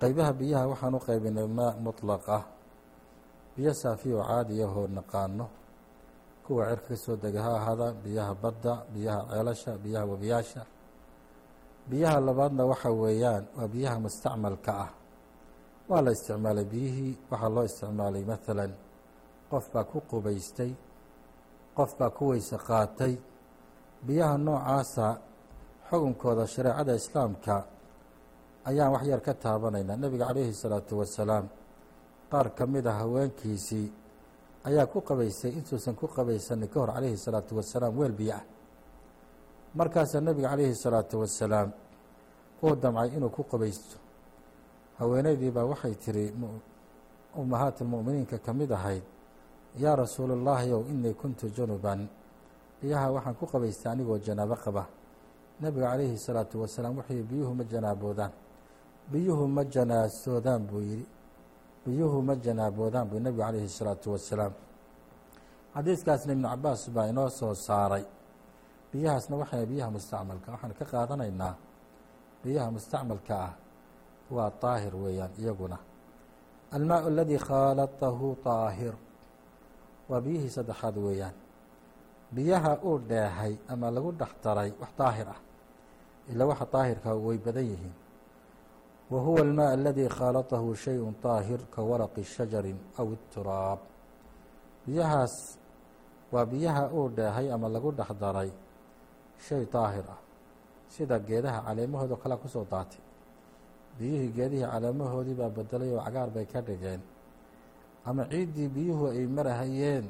qeybaha biyaha waxaan u qeybinay maa muطlaq ah biyo saafiyo caadiyahoo naqaano. Kuwa cerka ka soo dega ha ahaada biyaha badda biyaha ceelasha biyaha webiyaasha biyaha labaadna waxa weeyaan waa biyaha mustacmalka ah. Waa la isticmaalay biyihii waxaa loo isticmaalay maalan qof baa ku qubaystay qof baa ku weyse qaatay. Biyaha noocaasa xukunkooda shareecada islaamka ayaan wax yar ka taabanaynaa nebiga calayhi salaatu wasalaam qaar ka mid a haweenkiisii ayaa ku qabaystay intuusan ku qabaysanin ka hor calayhi salaatu wasalaam weel biyo ah. Markaasaa nebiga calayhi salaatu wasalaam uu damcay inuu ku qabaysto. Haweeneydii baa waxay tiri ummahaat lmu'miniinka ka mid ahayd yaa rasuula llaahi ow inii kuntu junuban. Biyaha waxaan ku qabaystay anigoo janaabo qaba. Nebiga calayhi salaatu wasalaam yihi biyuhu ma janaaboodaan biyuhu ma janaasoodaan buu yihi biyuhu ma janaaboodaan buu nebigu calayhi salaatu wasalaam. Xadiiskaasna ibnu cabaas baa inoo soo saaray. Biyahaasna waxay biyaha mustacmalka waxaan ka qaadanaynaa. Biyaha mustacmalka ah waa daahir weeyaan iyaguna. Almaau aladii khaalatahu daahir waa biyihii saddexaad weeyaan. Biyaha uu dheehay ama lagu dhex daray wax daahir ah ilaa waxa daahirka way badan yihiin wa huwa almaa aladii khaalatahu shayءu daahir ka waraqi shajari aw ituraab biyahaas waa biyaha uu dheehay ama lagu dhex daray shay daahir ah. Sida geedaha caleemahoodao kalea ku soo daatay. Biyihii geedihii caleemahoodii baa bedelay oo cagaar bay ka dhigeen. Ama ciiddii biyuhu ay marahayeen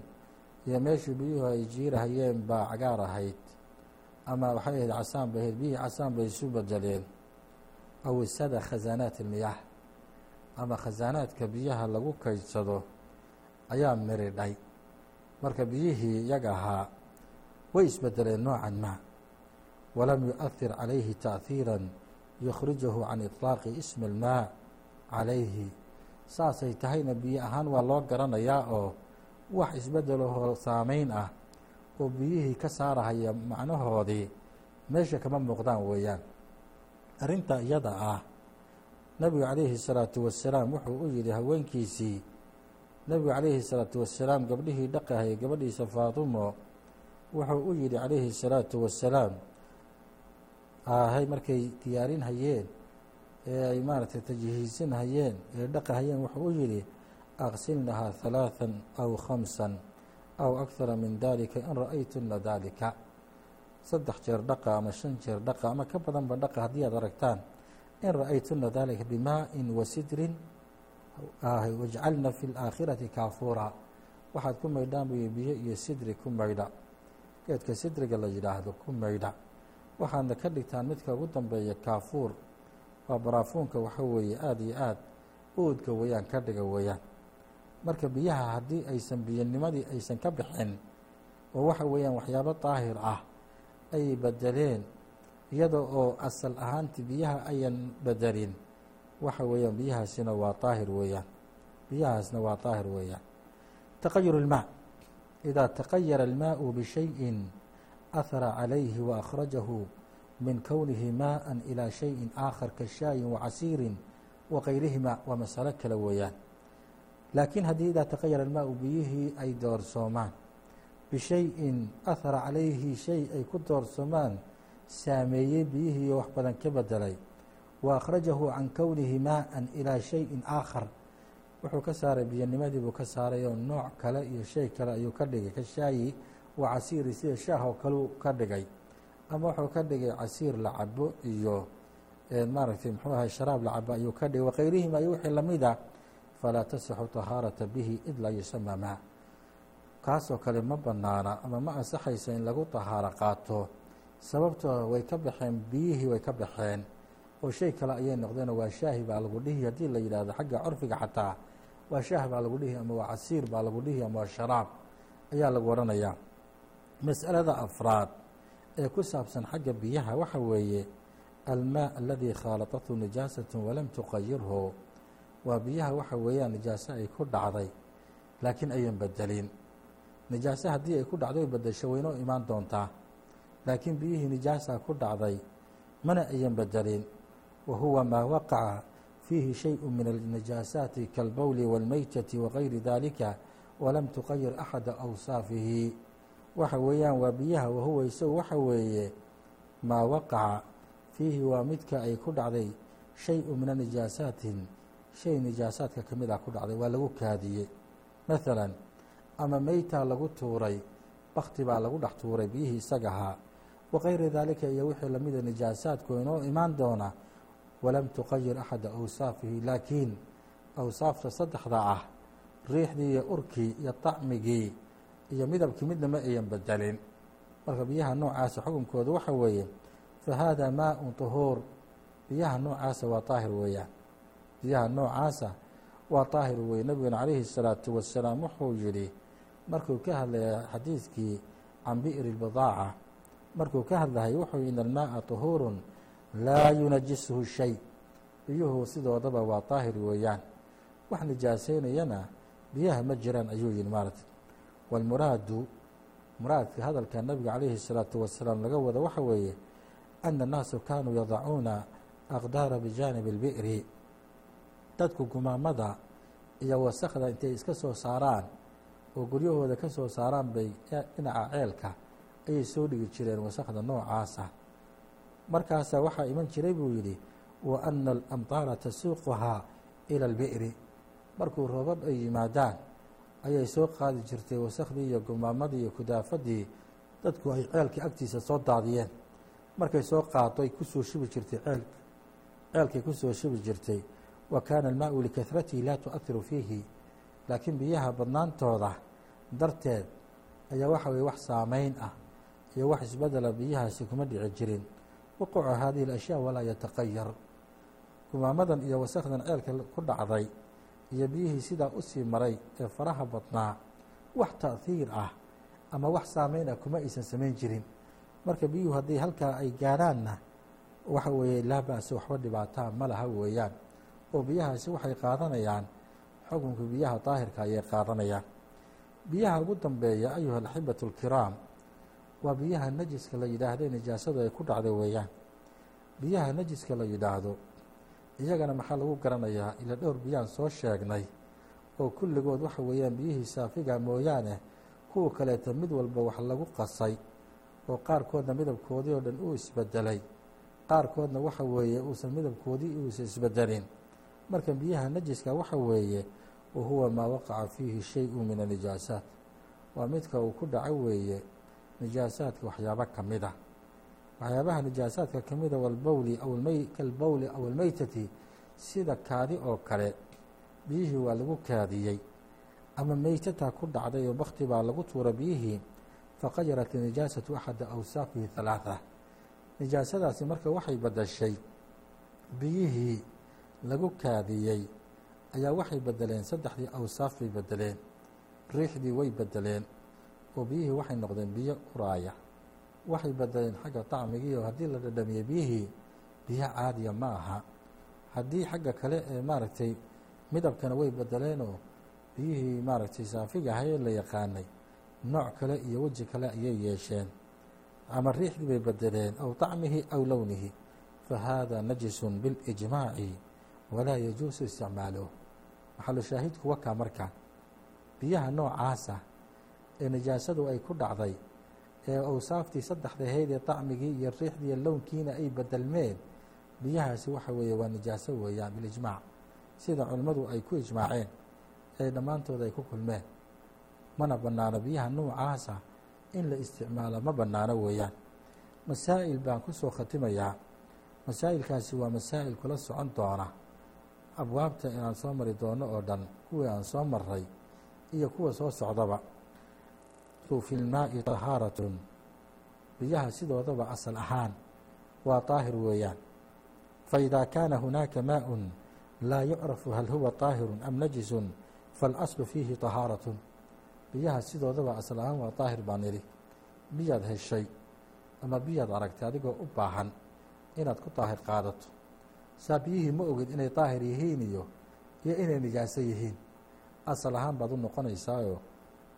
iyo meeshii biyuhu ay jiirahayeen baa cagaar ahayd. Ama waxay ahayd casaan bay ahayd biyihii casaan bay isu bedeleen aw isada khasaanaat ilmiyaah ama khasaanaadka biyaha lagu kaydsado ayaa miridhay marka biyihii iyaga ahaa way isbedeleen noocan ma walam yuؤhir calayhi taأhiira yukhrijahu can iطlaaqi ismi اlmaa calayhi saasay tahayna biyo ahaan waa loo garanayaa oo wax isbedelahoo saameyn ah oo biyihii ka saarahaya macnahoodii meesha kama muuqdaan weeyaan arrinta iyada ah. Nebigu calayhi salaatu wasalaam wuxuu u yidhi haweenkiisii nebigu calayhi salaatu wasalaam gabdhihii dhaqahay gabadhiisa faatimo wuxuu u yidhi calayhi salaatu wasalaam ahay markay diyaarin hayeen ee ay maaragtay tajhiisin ee dhaqa wuxuu u yidhi aqsilnahaa halaathan aw khamsan aw akthara min dalika in ra'aytuna dalika saddex jeer dhaqa ama shan jeer dhaqa ama ka badanba dhaqa haddii aad aragtaan. In ra'aytuna dalika bimaa'in wa sidrin wajcalna fi اlaakhirati kaafuura waxaad ku maydhaan buy biyo iyo sidri ku maydha geedka sidriga la yidhaahdo ku maydha waxaadna ka dhigtaan midka ugu dambeeya kaafuur. Waa baraafuunka waxa weeye aada iyo aad uudka weeyaan ka dhiga weeyaan marka biyaha haddii aysan biyonimadii aysan ka bixin oo waxa weeyaan waxyaabo daahir ah ay bedeleen iyada oo asal ahaanti biyaha ayan bedelin waxa weeyaan biyahaasina waa daahir weeyaan biyahaasna waa daahir weeyaan taqayur اlmaa idaa taqayara almaau bishayin ahara calayhi waakhrajahu min kownihi maءa ilى shayin aakhar kashaayin wacasiirin wakayrihima waa masalo kale weeyaan laakiin haddii idaa taqayara almaau biyihii ay doorsoomaan bishayin ahara calayhi shay ay ku doorsoomaan saameeyey biyihii oo wax badan ka bedelay wa akhrajahu can kownihi maa'an ilaa shayin aakhar wuxuu ka saaray biyonimadii buu ka saaray oo nooc kale iyo shay kale ayuu ka dhigay ka shaayi wa casiiri sida shaah oo kaleu ka dhigay ama wuxuu ka dhigay casiir la cabo iyo maaragtay muxuu ahay sharaab la cabo ayuu ka dhigay wakayrihima iyo wixii lamida falaa tasixu طahaarata bihi id laa yusama maa kaasoo kale ma banaana ama ma ansaxayso in lagu طahaaro qaato. Sababtoo way ka baxeen biyihii way ka baxeen. Oo shay kale ayay noqdeenoo waa shaahi baa lagu dhihi. Haddii la yidhaahdo xagga curfiga xataa waa shaah baa lagu dhihi ama waa casiir baa lagu dhihi ama waa sharaab ayaa lagu odhanayaa mas'alada afraad ee ku saabsan xagga biyaha waxa weeye almaa aladii khaalatathu nijaasatu walam tuqayirhu waa biyaha waxa weeyaan nijaaso ay ku dhacday laakiin ayan bedelin nijaase haddii ay ku dhacdo ay bedesho weyno imaan doontaa. Laakiin biyihii nijaasa ku dhacday mana ayan bedelin wa huwa maa waqaca fiihi shayu min alnijaasaati kaalbowli waalmeytati wagayri daalika walam tuqayir axada awsaafihi. Waxa weeyaan waa biyaha wahuwa isagu waxa weeye maa waqaca fiihi waa midka ay ku dhacday shayu min anijaasaatin shay nijaasaadka ka mid ah ku dhacday waa lagu kaadiyey. Maalan ama meytaa lagu tuuray bakti baa lagu dhex tuuray biyihii isaga ahaa wakayri daalika iyo wixii lamida nijaasaadku inoo imaan doona walam tuqayir axada awsaafihi laakiin awsaafta saddexda ah riixdii iyo urkii iyo طacmigii iyo midabkii midna ma ayan bedelin marka biyaha noocaasa xukunkooda waxa weeye fahaada maaءu طuhuur biyaha noocaasa waa طaahir weeyaan biyaha noocaasa waa طaahir weye nebiguna calayhi الsalaaةu wasalaam wuxuu yihi markuu ka hadlaya xadiidkii can bi'ri اbidaaca markuu ka hadlahay wuxuu yihi in almaءa طuhuur laa yunajisuhu shay biyuhu sidoodaba waa طaahir weeyaan wax nijaaseynayana biyaha ma jiraan ayuu yihi maarata wاlmuraadu muraadka hadalka nabiga calayhi الsalaaةu wasalaam laga wada waxa weeye ana الnaasu kaanuu yadacuuna aqdaara bijaanibi اlbi'ri dadku gumaamada iyo wasakda intay iska soo saaraan oo guryahooda ka soo saaraan bay dhinaca ceelka ayay soo dhigi jireen wasakda noocaasa markaasaa waxaa iman jiray buu yidhi wa ana alamطaara tasuuquhaa ila اlbi'ri markuu roobab ay yimaadaan ayay soo qaadi jirtay wasakhdii iyo gumaamadii iyo kudaafadii dadku ay ceelkii agtiisa soo daadiyeen. Markay soo qaado ay ku soo shubi jirtay ceelka ceelkay ku soo shubi jirtay. Wa kaana almaau likahratihi laa tu'ahiru fiihi laakiin biyaha badnaantooda darteed ayaa waxa weye wax saameyn ah iyo wax isbedela biyahaasi kuma dhici jirin. Wuqucu hadihi اlashyaa walaa yataqayar gumaamadan iyo wasakdan ceelka ku dhacday iyo biyihii sidaa u sii maray ee faraha badnaa wax ta'hiir ah ama wax saameyn ah kuma aysan samayn jirin. Marka biyuhu haddii halkaa ay gaadhaanna waxa weeye laa ba'sa waxba dhibaataa ma laha weeyaan. Oo biyahaasi waxay qaadanayaan xukunka biyaha daahirka ayay qaadanayaan biyaha ugu dambeeya ayuha alaxibatu alkiraam waa biyaha najiska la yidhaahdo nijaasadu ay ku dhacday weeyaan. Biyaha najiska la yidhaahdo iyagana maxaa lagu garanayaa ila dhowr biyaan soo sheegnay oo kulligood waxa weeyaan biyihii saafiga mooyaane kuwa kaleeta mid walba wax lagu qasay oo qaarkoodna midabkoodii oo dhan uu isbedelay. Qaarkoodna waxa weeye uusan midabkoodii uusan isbedelin. Marka biyaha najiska waxa weeye wa huwa maa waqaca fiihi shay-u min anijaasaat waa midka uu ku dhaco weeye nijaasaadka waxyaabo ka mid ah waxyaabaha nijaasaadka ka mida walbowli kalbowli aw sida kaadi oo kale biyihii waa lagu kaadiyey. Ama meytataa ku dhacday oo bakti baa lagu tuura biyihii faqayarat nijaasatu axada awsaafihi halaatha nijaasadaasi marka waxay badashay biyihii lagu kaadiyey ayaa waxay bedeleen saddexdii awsaaf bay bedeleen riixdii way bedeleen oo biyihii waxay noqdeen biyo uraaya waxay bedeleen xagga tacmigii oo haddii la dhadhamiyey biyihii biyo caadiya ma aha. Haddii xagga kale ee maaragtay midabkana way bedeleenoo biyihii maaragtay saafigahaye la yaqaanay nooc kale iyo weji kale ayay yeesheen. Ama riixdii bay bedeleen aw tacmihi aw lownihi fa haadaa najisun bilijmaaci walaa yajuusu isticmaaluh maxalu shaahidku wakaa marka. Biyaha noocaasa ee nijaasadu ay ku dhacday ee awsaaftii saddexda ee طacmigii iyo riixdii iyo lownkiina ay bedelmeen biyahaasi waxa weeye waa nijaaso weeyaan bilijmaac sida culimmadu ay ku ijmaaceen ee dhammaantood ay ku kulmeen. Mana bannaano biyaha noocaasa in la isticmaalo ma bannaano weeyaan. Masaa'il baan ku soo khatimayaa. Masaa'ilkaasi waa masaa'il kula socon doona abwaabta inaan soo mari doono oo dhan kuwii aan soo maray iyo kuwa soo socdaba fi lmaa'i طahaaratun biyaha sidoodaba asal ahaan waa daahir weeyaan faإida kaana hunaaka maaء laa yucrafu hal huwa طaahiru am najisu faاlaslu fiihi طahaaraة biyaha sidoodaba asal ahaan waa daahir baan idhi biyaad heshay ama biyaad aragtay adigoo u baahan inaad ku daahir qaadato saa biyihii ma ogid inay daahir yihiin iyo iyo inay nijaaso yihiin. Asal ahaan baad u noqonaysaayo.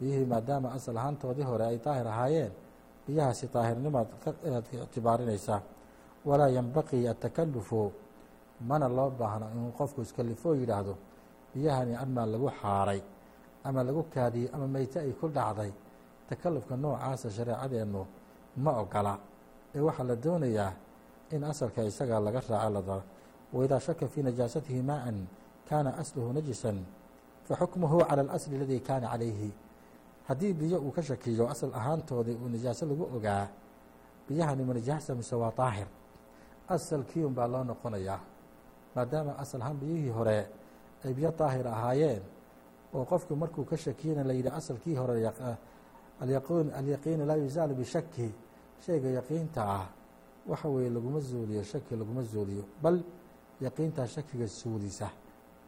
Biyihii maadaama asal ahaantoodii hore ay daahir ahaayeen biyahaasi daahirnimaad inaad ictibaarinaysaa walaa yenbaqii atakalufu mana loo baahno inuu qofku iskalifoo yidhaahdo biyahani amaa lagu xaaray ama lagu kaadiyey ama meyte ay ku dhacday. Takalufka noocaasa shareecadeennu ma ogola. Ee waxaa la doonayaa in asalka isagaa laga raaco lada waidaa shaka fii najaasatihi maa'an kaana asluhu najisan faxukmuhu cala alasli aladii kaana calayhi haddii biyo uu ka shakiyo asal ahaantoodii uu nijaaso lagu ogaa biyahani ma nijaasa mise waa daahir asalkii un baa loo noqonayaa maadaama asal ahaan biyihii hore ay biyo daahir ahaayeen oo qofku markuu ka shakiyana la yidhi asalkii hore alyaquun alyaqiinu laa yuzaalu bishaki shayga yaqiinta ah waxa weeye laguma zuuliyo shaki laguma zuuliyo bal yaqiintaa shakiga suulisa.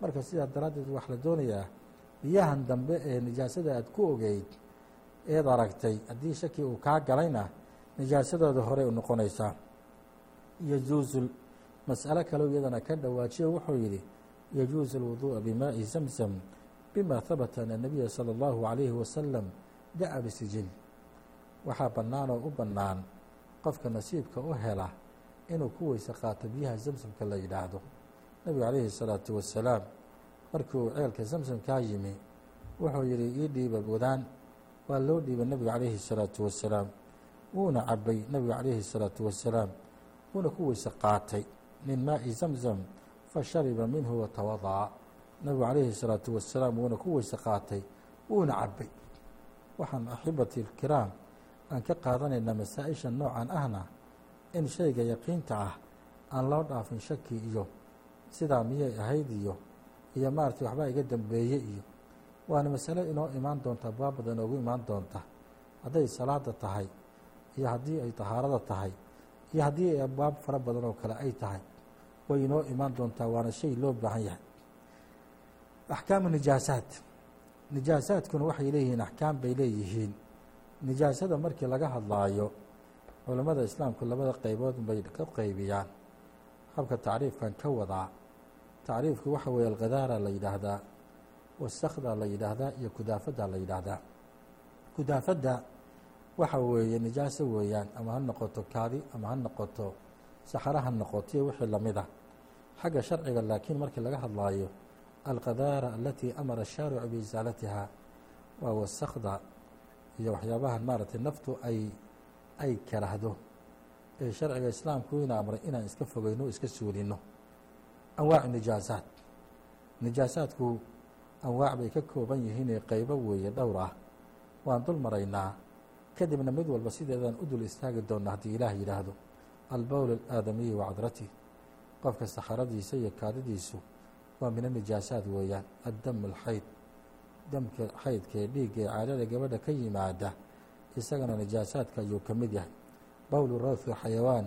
Marka sidaa daraaddeed waxaa la doonayaa biyahan dambe ee nijaasada aad ku ogeyd eed aragtay haddii shaki uu kaa galayna nijaasadooda horey u noqonaysaa yajuusu mas'alo kaleo iyadana ka dhawaajiyo wuxuu yidhi yajuusu alwuduu'a bimaa'i zamzam bima habata ana nabiya sala allahu calayhi wasalam da'a bisijil waxaa bannaan oo u bannaan qofka nasiibka u hela inuu ku weyse qaato biyaha zamsamka la yidhaahdo. Nebigu calayhi salaatu wasalaam markii uu ceelka zamsamkaa yimi wuxuu yidhi ii dhiiba wadaan waa loo dhiibay nebiga calayhi salaatu wasalaam wuuna cabay nebigu calayhi salaatu wasalaam wuuna ku weyse qaatay. Min maa'i zamzam fa shariba minhu watawada'a nebigu calayhi salaatu wasalaam wuuna ku weyse qaatay wuuna cabay waxaan axibati ilkiraam aan ka qaadanaynaa masaa-isha noocan ahna in shayga yaqiinta ah aan loo dhaafin shaki iyo sidaa miyay ahayd iyo iyo maaragtay waxbaa iga dambeeye iyo. Waana masalo inoo imaan doonta abwaab badan inoogu imaan doonta. Hadday salaada tahay iyo haddii ay tahaarada tahay iyo haddii ay abwaab fara badan oo kale ay tahay way inoo imaan doontaa waana shay loo baahan yahay. Axkaamu nijaasaat nijaasaadkuna waxay leeyihiin axkaam bay leeyihiin. Nijaasada markii laga hadlaayo culammada islaamku labada qaybood bay ka qaybiyaan. Habka tacriifkan ka wadaa tacriifku waxa weeye alkhadaara la yidhaahdaa wasakda la yidhaahdaa iyo kudaafadda la yidhaahdaa. Kudaafadda waxa weeye nijaaso weeyaan ama ha noqoto kaadi ama ha noqoto saxaro ha noqoto iyo wixii la mid ah. Xagga sharciga laakiin markii laga hadlaayo alkhadaara alatii amara ashaaricu biisaalatiha waa wasakda iyo waxyaabahan maaragtay naftu ay ay karahdo ee sharciga islaamku ina amray inaan iska fogeyno o iska suulino. Anwaacu nijaasaat nijaasaadku anwaac bay ka kooban yihiinee qeybo weeye dhowr ah. Waan dul maraynaa kadibna mid walba sideedaan u dul istaagi doonna haddii ilaah yidhaahdo albowl alaadamiyi wa cadratih qofka saxaradiisa iyo kaadidiisu waa min anijaasaat weeyaan addam alxayd damka xaydka ee dhiigga ee caadada gabadha ka yimaada isagana nijaasaadka ayuu ka mid yahay. Bowlu rawthu xayawaan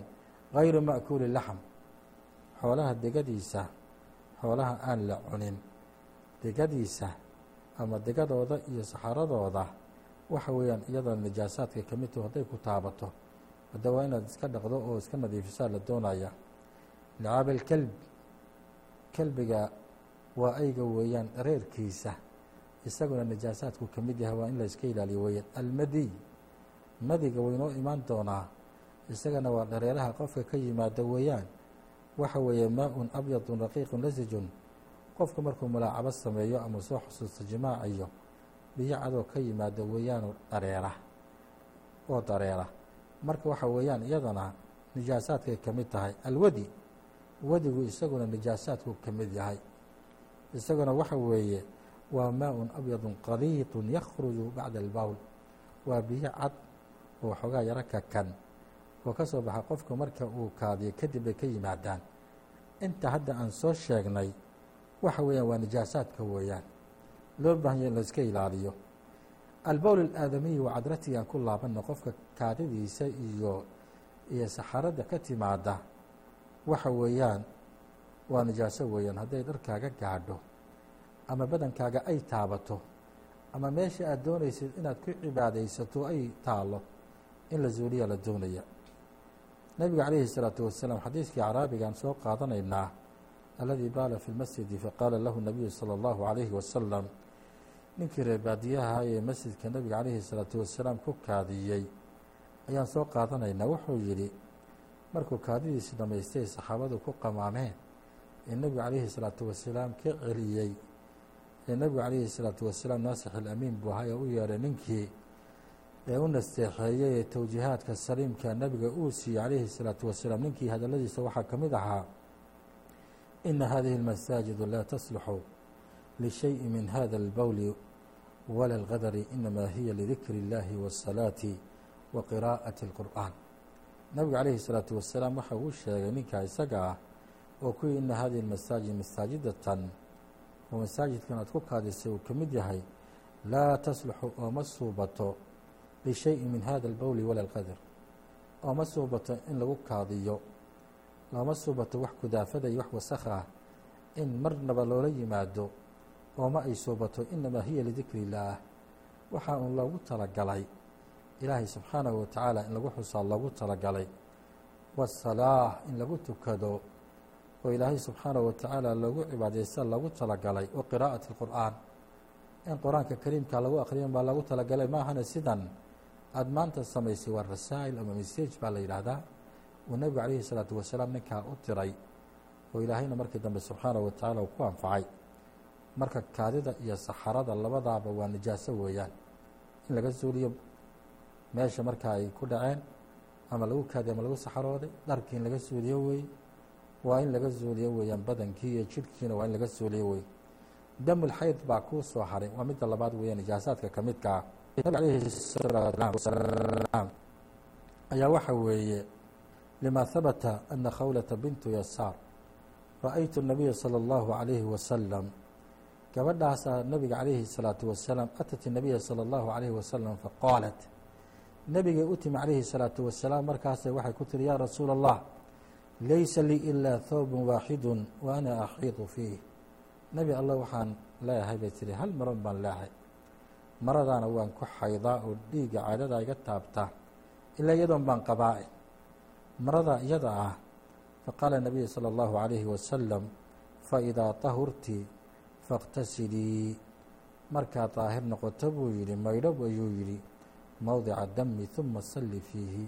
gayru ma'kuuli laxm xoolaha degadiisa xoolaha aan la cunin. Degadiisa ama degadooda iyo saxaradooda waxa weeyaan iyadana nijaasaadka ka mid hadday ku taabato. Hadda waa inaad iska dhaqdo oo iska nadiifisaa la doonaya. Licaaba kelbiga waa ayga weeyaan reerkiisa. Isaguna nijaasaadku ka mid yahay waa in la iska ilaaliyo weeyaan. Almadiy madiga waynoo imaan doonaa. Isagana waa dhareeraha qofka ka yimaada weeyaan. Waxa weeye maa-un abyadun raqiiqun lasijun. Qofku markuu mulaacabo sameeyo ama soo xusuusto jimaac iyo biyo cadoo ka yimaada weeyaanu dhareera oo dareera. Marka waxa weeyaan iyadana nijaasaadkay ka mid tahay. Alwadi wadigu isaguna nijaasaadku ka mid yahay. Isaguna waxa weeye waa maa-un abyadun qaliidun yakhruju bacda albowl waa biyo cad oo xoogaa yaro kakan oo ka soo baxa qofku marka uu kaadiyo kadib bay ka yimaadaan. Inta hadda aan soo sheegnay waxa weeyaan waa nijaasaadka weeyaan. Loo baahanya in layska ilaaliyo. Albowl alaadamiyi wa cadratii aan ku laabanno qofka kaadidiisa iyo iyo saxaradda ka timaada waxa weeyaan waa nijaaso weeyaan. Hadday dharkaaga gaadho ama badankaaga ay taabato ama meesha aad doonaysid inaad ku cibaadaysato ay taalo in la zuuliya la doonaya nebiga calayhi الsalaatu wasalaam xadiiskii caraabigaan soo qaadanaynaa aladii baala fi lmasjidi faqaala lahu nabiyu salى اllahu عalayhi wasalam ninkii reer baadiyaha ee masjidka nebiga calayhi الsalaatu wasalaam ku kaadiyey ayaan soo qaadanaynaa wuxuu yidhi markuu kaadidiisi dhammaystay saxaabadu ku qamaameen ee nebigu calayhi الsalaatu wasalaam ka celiyey ee nebigu calayhi الsalaatu wasalaam naasix ilamiin buu ahaa ee u yeedhay ninkii ee u nasteexeeyey ee towjiihaadka saliimka nebiga uu siiyey calayhi الsalaatu wasalaam ninkii hadaladiisa waxaa ka mid ahaa ina hadihi اlmasaajidu laa taslixu lishayi min hada اlbowli wala اlgadari inama hiya lidikri اllahi waالsalaati wa qiraa'ati اlqur'an nebigu calayhi الsalaatu wasalaam waxa uu sheegay ninkaa isaga ah oo kuwii ina hadihi اlmasaajid masaajidatan oo masaajidkan aad ku kaadisay uu ka mid yahay laa taslixu oo ma suubato bishayin min hada albowli wala alqadar ooma suubato in lagu kaadiyo looma suubato wax kudaafada iyo wax wasakha ah in marnaba loola yimaado ooma ay suubato inamaa hiya lidikri illaah waxaa uun loogu talagalay ilaahay subxaanahu wa tacaala in lagu xusaa loogu talagalay wasalaah in lagu tukado oo ilaahay subxaanahu wa tacaala loogu cibaadaysta loogu talagalay wa qiraa'ati alqur'aan in qur'aanka kariimka lagu akhriyan baa lagu talagalay maahana sidan aada maanta samaysay waa rasaa'il ama message baa la yidhaahdaa. Uu nebigu calayhi الsalaatu wasalaam ninkaa u diray oo ilaahayna markii dambe subxaanahu wa tacaala uu ku anfacay. Marka kaadida iyo saxarada labadaaba waa nijaaso weeyaan. In laga suuliyo meesha marka ay ku dhaceen ama lagu kaadiy ama lagu saxarooday dharkii in laga suuliyo wey waa in laga suuliyo weeyaan badankii iyo jidhkiina waa in laga suuliyo wey damulxayd baa kuu soo haray. Waa midda labaad weeyaan nijaasaadka ka midka ah calayhi salaatu wasalaam ayaa waxa weeye lima habata ana khawlata bintu yasaar. Ra'aytu nabiya sala allahu calayhi wasalam gabadhaasaa nabiga calayhi salaatu wasalaam atat nabiya sala allahu calayhi wasalam faqaalat nebigay u timi calayhi salaatu wasalaam markaasay waxay ku tiri yaa rasuula allah laysa lii ilaa thawbun waaxidu wa ana axiidu fiih. Nebi allah waxaan leeyahay bay tihi hal maran baan leehay maradaana waan ku xaydaa oo dhiigga caadada iga taabta ilaa iyadoon baan qabaa marada iyada ah faqaala nabiyu salى اllahu عalayhi wasalam faidaa طahurti faاqtasilii markaad daahir noqoto buu yidhi maydhob ayuu yidhi mowdica dami ثuma salli fiihi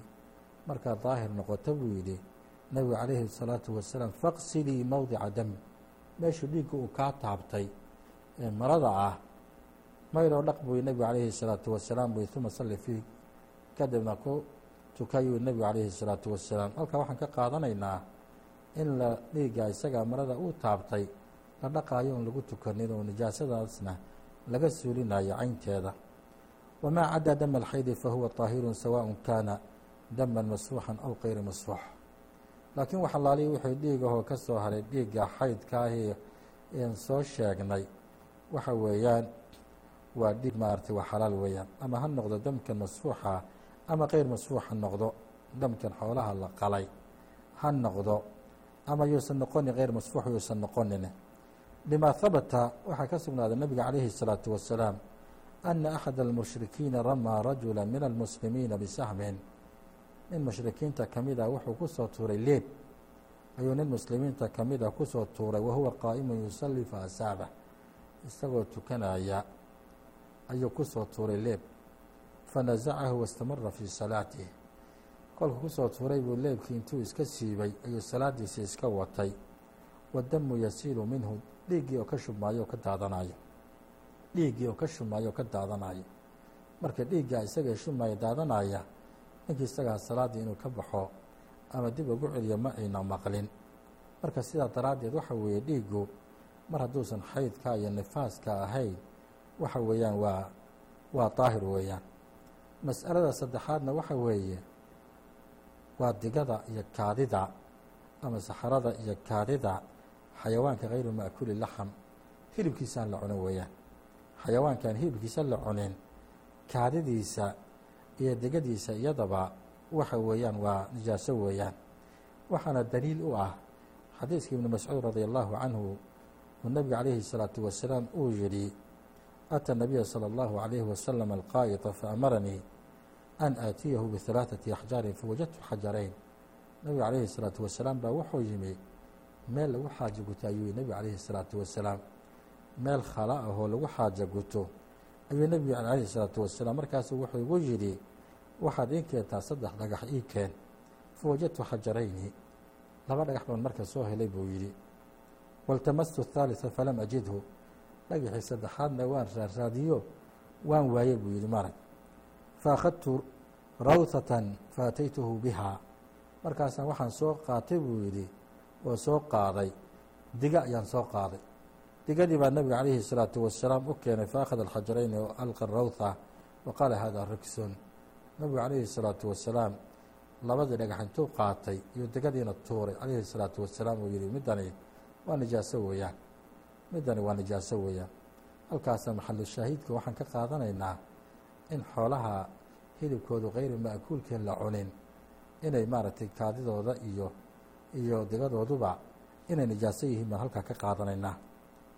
markaad daahir noqoto buu yidhi nebigu calayhi الsalaatu wasalaam faqsilii mowdica dami meeshuu dhiigga uu kaa taabtay ee marada ah maydhoo dhaq buu nebigu calayhi الsalaatu wasalaam buy uma salli fiih kadibna ku tukayuu nebigu calayhi الsalaatu wasalaam halkaa waxaan ka qaadanaynaa in la dhiigga isagaa marada uu taabtay la dhaqaayo on lagu tukanin oo nijaasadaasna laga suulinayo caynteeda wamaa caddaa dama alxaydi fahuwa طaahirun sawaء kaana daman masfuuxan aw kayri masfuux laakiin waxalaalihi wuxuu dhiigahoo ka soo haray dhiigga xaydkaahii een soo sheegnay waxa weeyaan waa dhiig maaragtay waa xalaal weeyaan. Ama ha noqdo damkan masfuuxa ama keyr masfuux ha noqdo damkan xoolaha la qalay ha noqdo ama yuusan noqonin keyr masfuux yuusan noqonin limaa habata waxaa ka sugnaaday nabiga calayhi الsalaatu wasalaam ana axad almushrikiina ramaa rajula min almuslimiina bisahmin. Nin mushrikiinta ka mid ah wuxuu ku soo tuuray leeb. Ayuu nin muslimiinta ka mid ah ku soo tuuray wahuwa qaa'imu yusalli fa asaaba isagoo tukanaya ayuu ku soo tuuray leeb. Fanazacahu wastamara fii salaatih kolku ku soo tuuray buu leebkii intuu iska siibay ayuu salaadiisa iska watay. Wadamu yasiilu minhu dhiiggii oo ka shubmaayo oo ka daadanayo dhiiggii oo ka shubmaayo oo ka daadanayo marka dhiiggaa isagae shubmaya daadanaya ninkii isagaa salaaddii inuu ka baxo ama dib ugu celiyo ma ayna maqlin. Marka sidaa daraaddeed waxa weeye dhiiggu mar hadduusan xaydka iyo nifaaska ahayn waxa weeyaan waa waa daahir weeyaan. Mas'alada saddexaadna waxa weeye waa digada iyo kaadida ama saxarada iyo kaadida xayawaanka hayru ma'kuli laxam hilibkiisaan la cunin weeyaan. Xayawaankaan hilibkiisa la cunin kaadidiisa iyo digadiisa iyadaba waxa weeyaan waa nijaaso weeyaan. Waxaana daliil u ah xadiiskii ibni mascuud radia allahu canhu uu nebiga calayhi الsalaatu wasalaam uu yidhi ata nabiya salى اllahu عalayhi wasalam alqaa'ita faamaranii an aatiyahu bihalaaثati axjaarin fawajadtu xajarayn nebiga calayhi الsalaatu wasalaam baa wuxuu yimi meel lagu xaajo guto ayuu nebiga calayhi الsalaatu wasalaam meel khala ah oo lagu xaajo guto ayuu nebiga calayhi الsalaatu wasalaam markaasu wuxuu igu yidhi waxaad ii keentaa saddex dhagax ii keen fawajadtu xajarayni laba dhagax baan marka soo helay buu yidhi waltamastu الثaaliثa falam ajidhu dhagixii saddexaadna waan raarraadiyo waan waaye buu yidhi marag faakhadtu rawtatan faataytuhu bihaa markaasaan waxaan soo qaatay buu yidhi oo soo qaaday diga ayaan soo qaaday. Digadii baa nabiga calayhi salaatu wasalaam u keenay faakhada alxajarayni oo alqa rawtha wa qaala haadaa rigson nabigu calayhi salaatu wasalaam labadii dhagax intuu qaatay iyo digadiina tuuray. Calayhi salaatu wasalaam uu yidhi middani waa nijaaso weeyaan middani waa nijaaso weeyaan. Halkaasa maxalu shaahiidka waxaan ka qaadanaynaa in xoolaha hilibkoodu kayri ma'kuulkeen la cunin inay maaragtay kaadidooda iyo iyo digadooduba inay nijaaso yihiin baan halkaa ka qaadanaynaa.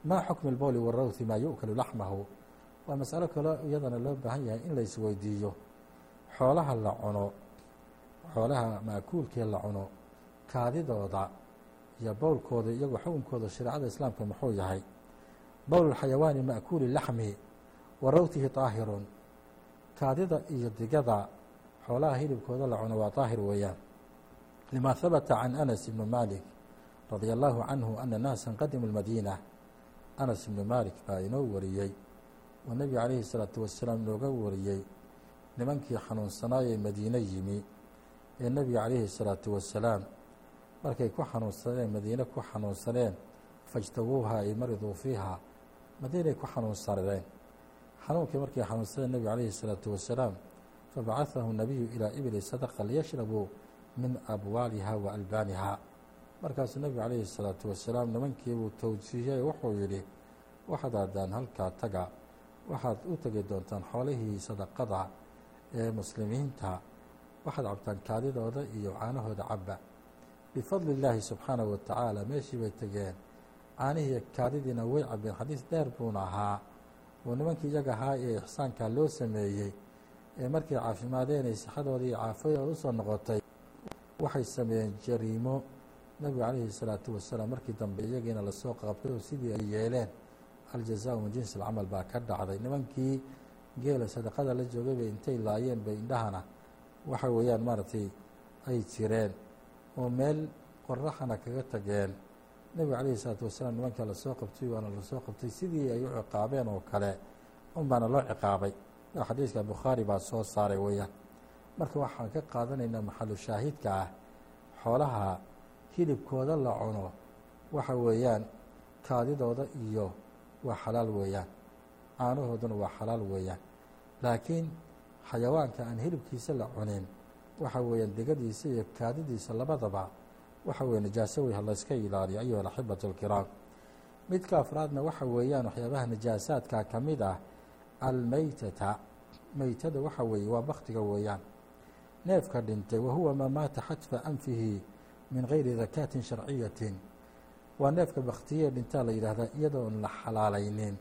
Maa xukmi اlbowli warawthi maa yu'kalu laxmahu? Waa masalo kale iyadana loo baahan yahay in la isweydiiyo. Xoolaha la cuno xoolaha ma'kuulkee la cuno kaadidooda iyo bowlkooda iyagoo xukunkooda shareecada islaamka muxuu yahay. Bowl xayawaani ma'kuuli laxmi wa rawtihi daahirun kaadida iyo digada xoolaha hilibkooda la cuno waa daahir weeyaan. Lima habata can anas ibni malik radia allahu canhu ana naasan qadimu lmadiina anas ibni malik baa inoo wariyey oo nebiga calayhi salaatu wasalaam inooga wariyey nimankii xanuunsanaayee madiine yimi ee nebiga calayhi salaatu wasalaam markay ku xanuunsaneen madiine ku xanuunsaneen fajtabuuha ay mariduu fiiha madiinay ku xanuunsanadeen xanuunkii markay xanuunsadeen nebiga calayhi الsalaatu wasalaam fabacaثahu nabiyu ilaa ibli sadaqa liyashrabuu min abwaaliha wa albaaniha markaasuu nebigu calayhi الsalaatu wasalaam nimankii buu towjiihiyey wuxuu yidhi waxaad aadaan halkaa taga waxaad u tegi doontaan xoolihii sadaqada ee muslimiinta waxaad cabtaan kaadidooda iyo caanahooda cabba bifadli illaahi subxaanahu wa tacaala meeshii bay tegeen caanihii kaadidiina way cabeen xadiis dheer buuna ahaa. Oo nimankii iyaga ahaa ee ixsaankaa loo sameeyey ee markay caafimaadeen ay sixadooda iyo caafiyadooda u soo noqotay waxay sameeyeen jariimo. Nebigu calayhi الsalaatu wasalaam markii dambe iyagiina la soo qabtay oo sidii ay yeeleen aljazaau min jinsi alcamal baa ka dhacday. Nimankii geela sadaqada la joogay bay intay laayeen bay indhahana. Waxa weeyaan maaragtay ay jireen oo meel qoraxana kaga tageen nebiga calayhi الsalaatu wasalaam nimankaa la soo qabtay waana la soo qabtay sidii ay u ciqaabeen oo kale. Un baana loo ciqaabay. Xadiiska bukhaari baa soo saaray weeyaan. Marka waxaan ka qaadanaynaa maxalu shaahidka ah xoolaha hilibkooda la cuno waxa weeyaan kaadidooda iyo waa xalaal weeyaan. Caanahooduna waa xalaal weeyaan. Laakiin xayawaanka aan hilibkiisa la cunin waxa weeyaan degadiisa iyo kaadidiisa labadaba waxa weye najaaso wey halayska ilaaliyo ayuha alaxibatu alkiraam midka afraadna waxa weeyaan waxyaabaha najaasaadka ka mid ah almeytata meytada waxa weeye waa baktiga weeyaan. Neefka dhintay wahuwa maa maata xatfa anfihi min gayri dakaatin sharciyatin. Waa neefka baktiye dhintaa la yidhaahdaa iyadoon la xalaalaynin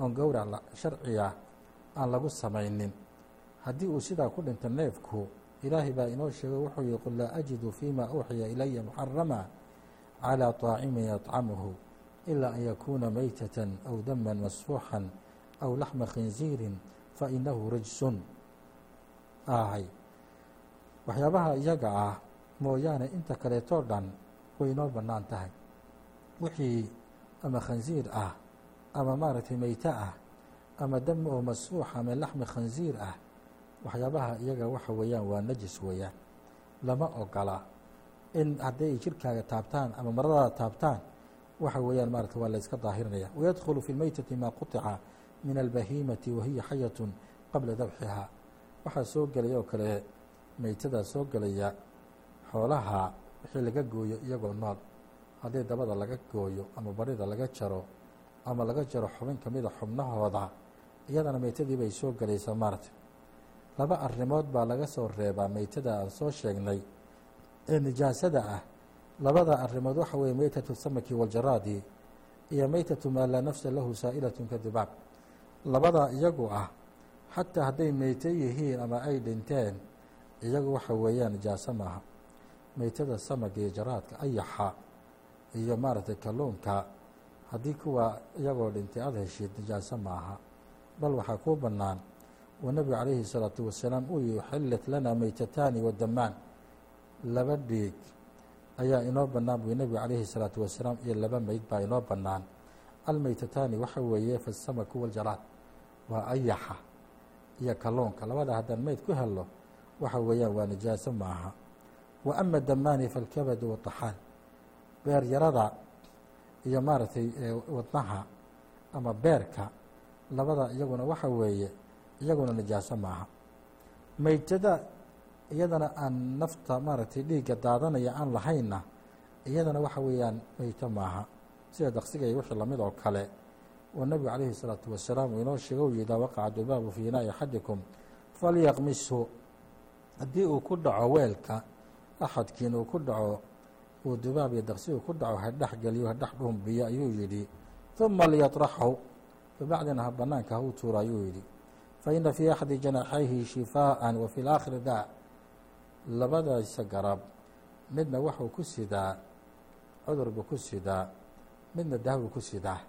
oon gowrac sharciga aan lagu samaynin. Haddii uu sidaa ku dhinto neefku ilaahay baa inoo sheegay wuxuu yihi qul laa ajidu fima uuxiya ilaya muxarama calىa طaacimin yطcamuhu ilaa an yakuuna meytata aw dama masfuuxan aw laxma khinziirin fainahu rijsun ahay waxyaabaha iyaga ah mooyaane inta kaleetoo dhan way inoo bannaan tahay wixii ama khansiir ah ama maaragtay meyte ah ama dam oo masfuux ama laxmi khansiir ah waxyaabaha iyaga waxa weeyaan waa najis weeyaan. Lama ogola in hadday ay jirkaaga taabtaan ama maradaada taabtaan waxa weeyaan maarata waa la yska daahirinaya wayadkhulu fi lmeytati maa quطica min albahiimati wahiya xayatun qabla dabxihaa waxaa soo gelaya oo kale meytadaa soo gelaya xoolaha wixii laga gooyo iyagoo nool. Haddii dabada laga gooyo ama barida laga jaro ama laga jaro xubin ka mida xubnahooda iyadana meytadii bay soo gelaysaa maarata laba arrimood baa laga soo reebaa meytada aan soo sheegnay. Ee nijaasada ah labada arrimood waxa weeye meytatu samaki waljaraadi iyo meytatu maa laa nafsa lahu saa'ilatun kadibaab labada iyagu ah xataa hadday meyto yihiin ama ay dhinteen iyagu waxa weeyaan nijaaso maaha. Meytada samaga iyo jaraadka ayaxa iyo maaragtay kalluunka haddii kuwa iyagoo dhintay aada heshid nijaaso maaha. Bal waxaa kuu bannaan uu nebigu calayhi الsalaatu wasalaam uu yihi xillat lana meytataani wadamaan laba dhiig ayaa inoo bannaan buu nebigu calayhi الsalaatu wasalaam iyo laba meyd baa inoo bannaan almeytataani waxa weeye fasamaku waljaraad waa ayaxa iyo kalluunka labada haddaan meyd ku helno waxa weeyaan waa nijaaso maaha wa ama damaani falkabadu wataxaan beer yarada iyo maaragtay wadnaha ama beerka labada iyaguna waxa weeye iyaguna nijaaso maaha meytada iyadana aan nafta maaragtay dhiigga daadanaya aan lahaynna iyadana waxa weeyaan meyto maaha sida daqsiga iyo wixii lamid oo kale oo nebigu calayhi الsalaatu wasalaam uu inoo sheega u yihi idaa waqaca dubaabu fii inaa'i axadikum falyaqmishu haddii uu ku dhaco weelka axadkiin uu ku dhaco uu dubaab iyo daqsi uu ku dhaco hadhex geliyo hadhex dhumbiyo ayuu yidhi ثuma liyaطraxhu kabacdina ha banaanka ha u tuuro ayuu yidhi faina fii axadi janaxayhi shifaaءa wa fi laakhiri daa labadaysa garab midna waxuu ku sidaa cudur buu ku sidaa midna daawuu ku sidaa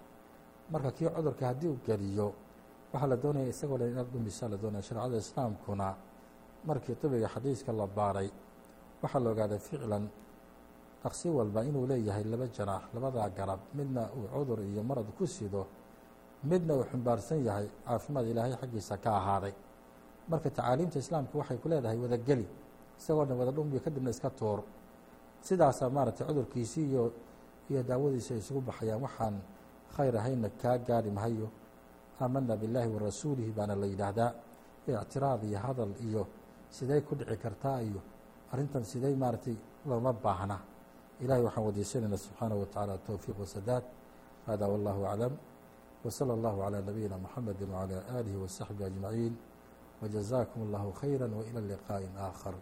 marka kii cudurka haddii uu geliyo waxaa la doonaya isagoo le inaad dhumisa la doonaya shareecada islaamkuna markii طibiga xadiiska la baaray waxaa la ogaaday ficlan daqsi walba inuu leeyahay laba janaax labadaa garab midna uu cudur iyo marad ku sido midna uu xumbaarsan yahay caafimaad ilaahay xaggiisa ka ahaaday. Marka tacaaliimta islaamka waxay ku leedahay wadageli isagoo dhan wada dhumbiyo kadibna iska tuur. Sidaasaa maaragtay cudurkiisii iyo iyo daawadiisa ay isugu baxayaan waxaan khayr ahayna kaa gaadhi mahayo. Aamana billaahi wa baana la yidhaahdaa. Ictiraad iyo hadal iyo siday ku dhici kartaa iyo arrintan siday maaragtay looma baahna. Ilahay waxaan wadiisanayna subxaanaه wa taعala towfiiq wasadaad hada wallahu aclam wslى اllahu عalى nabiyina mxamedi wعalى alihi wasaxbi aجmaciin wjazakum اllahu khayra wailى liqaaءi aakhar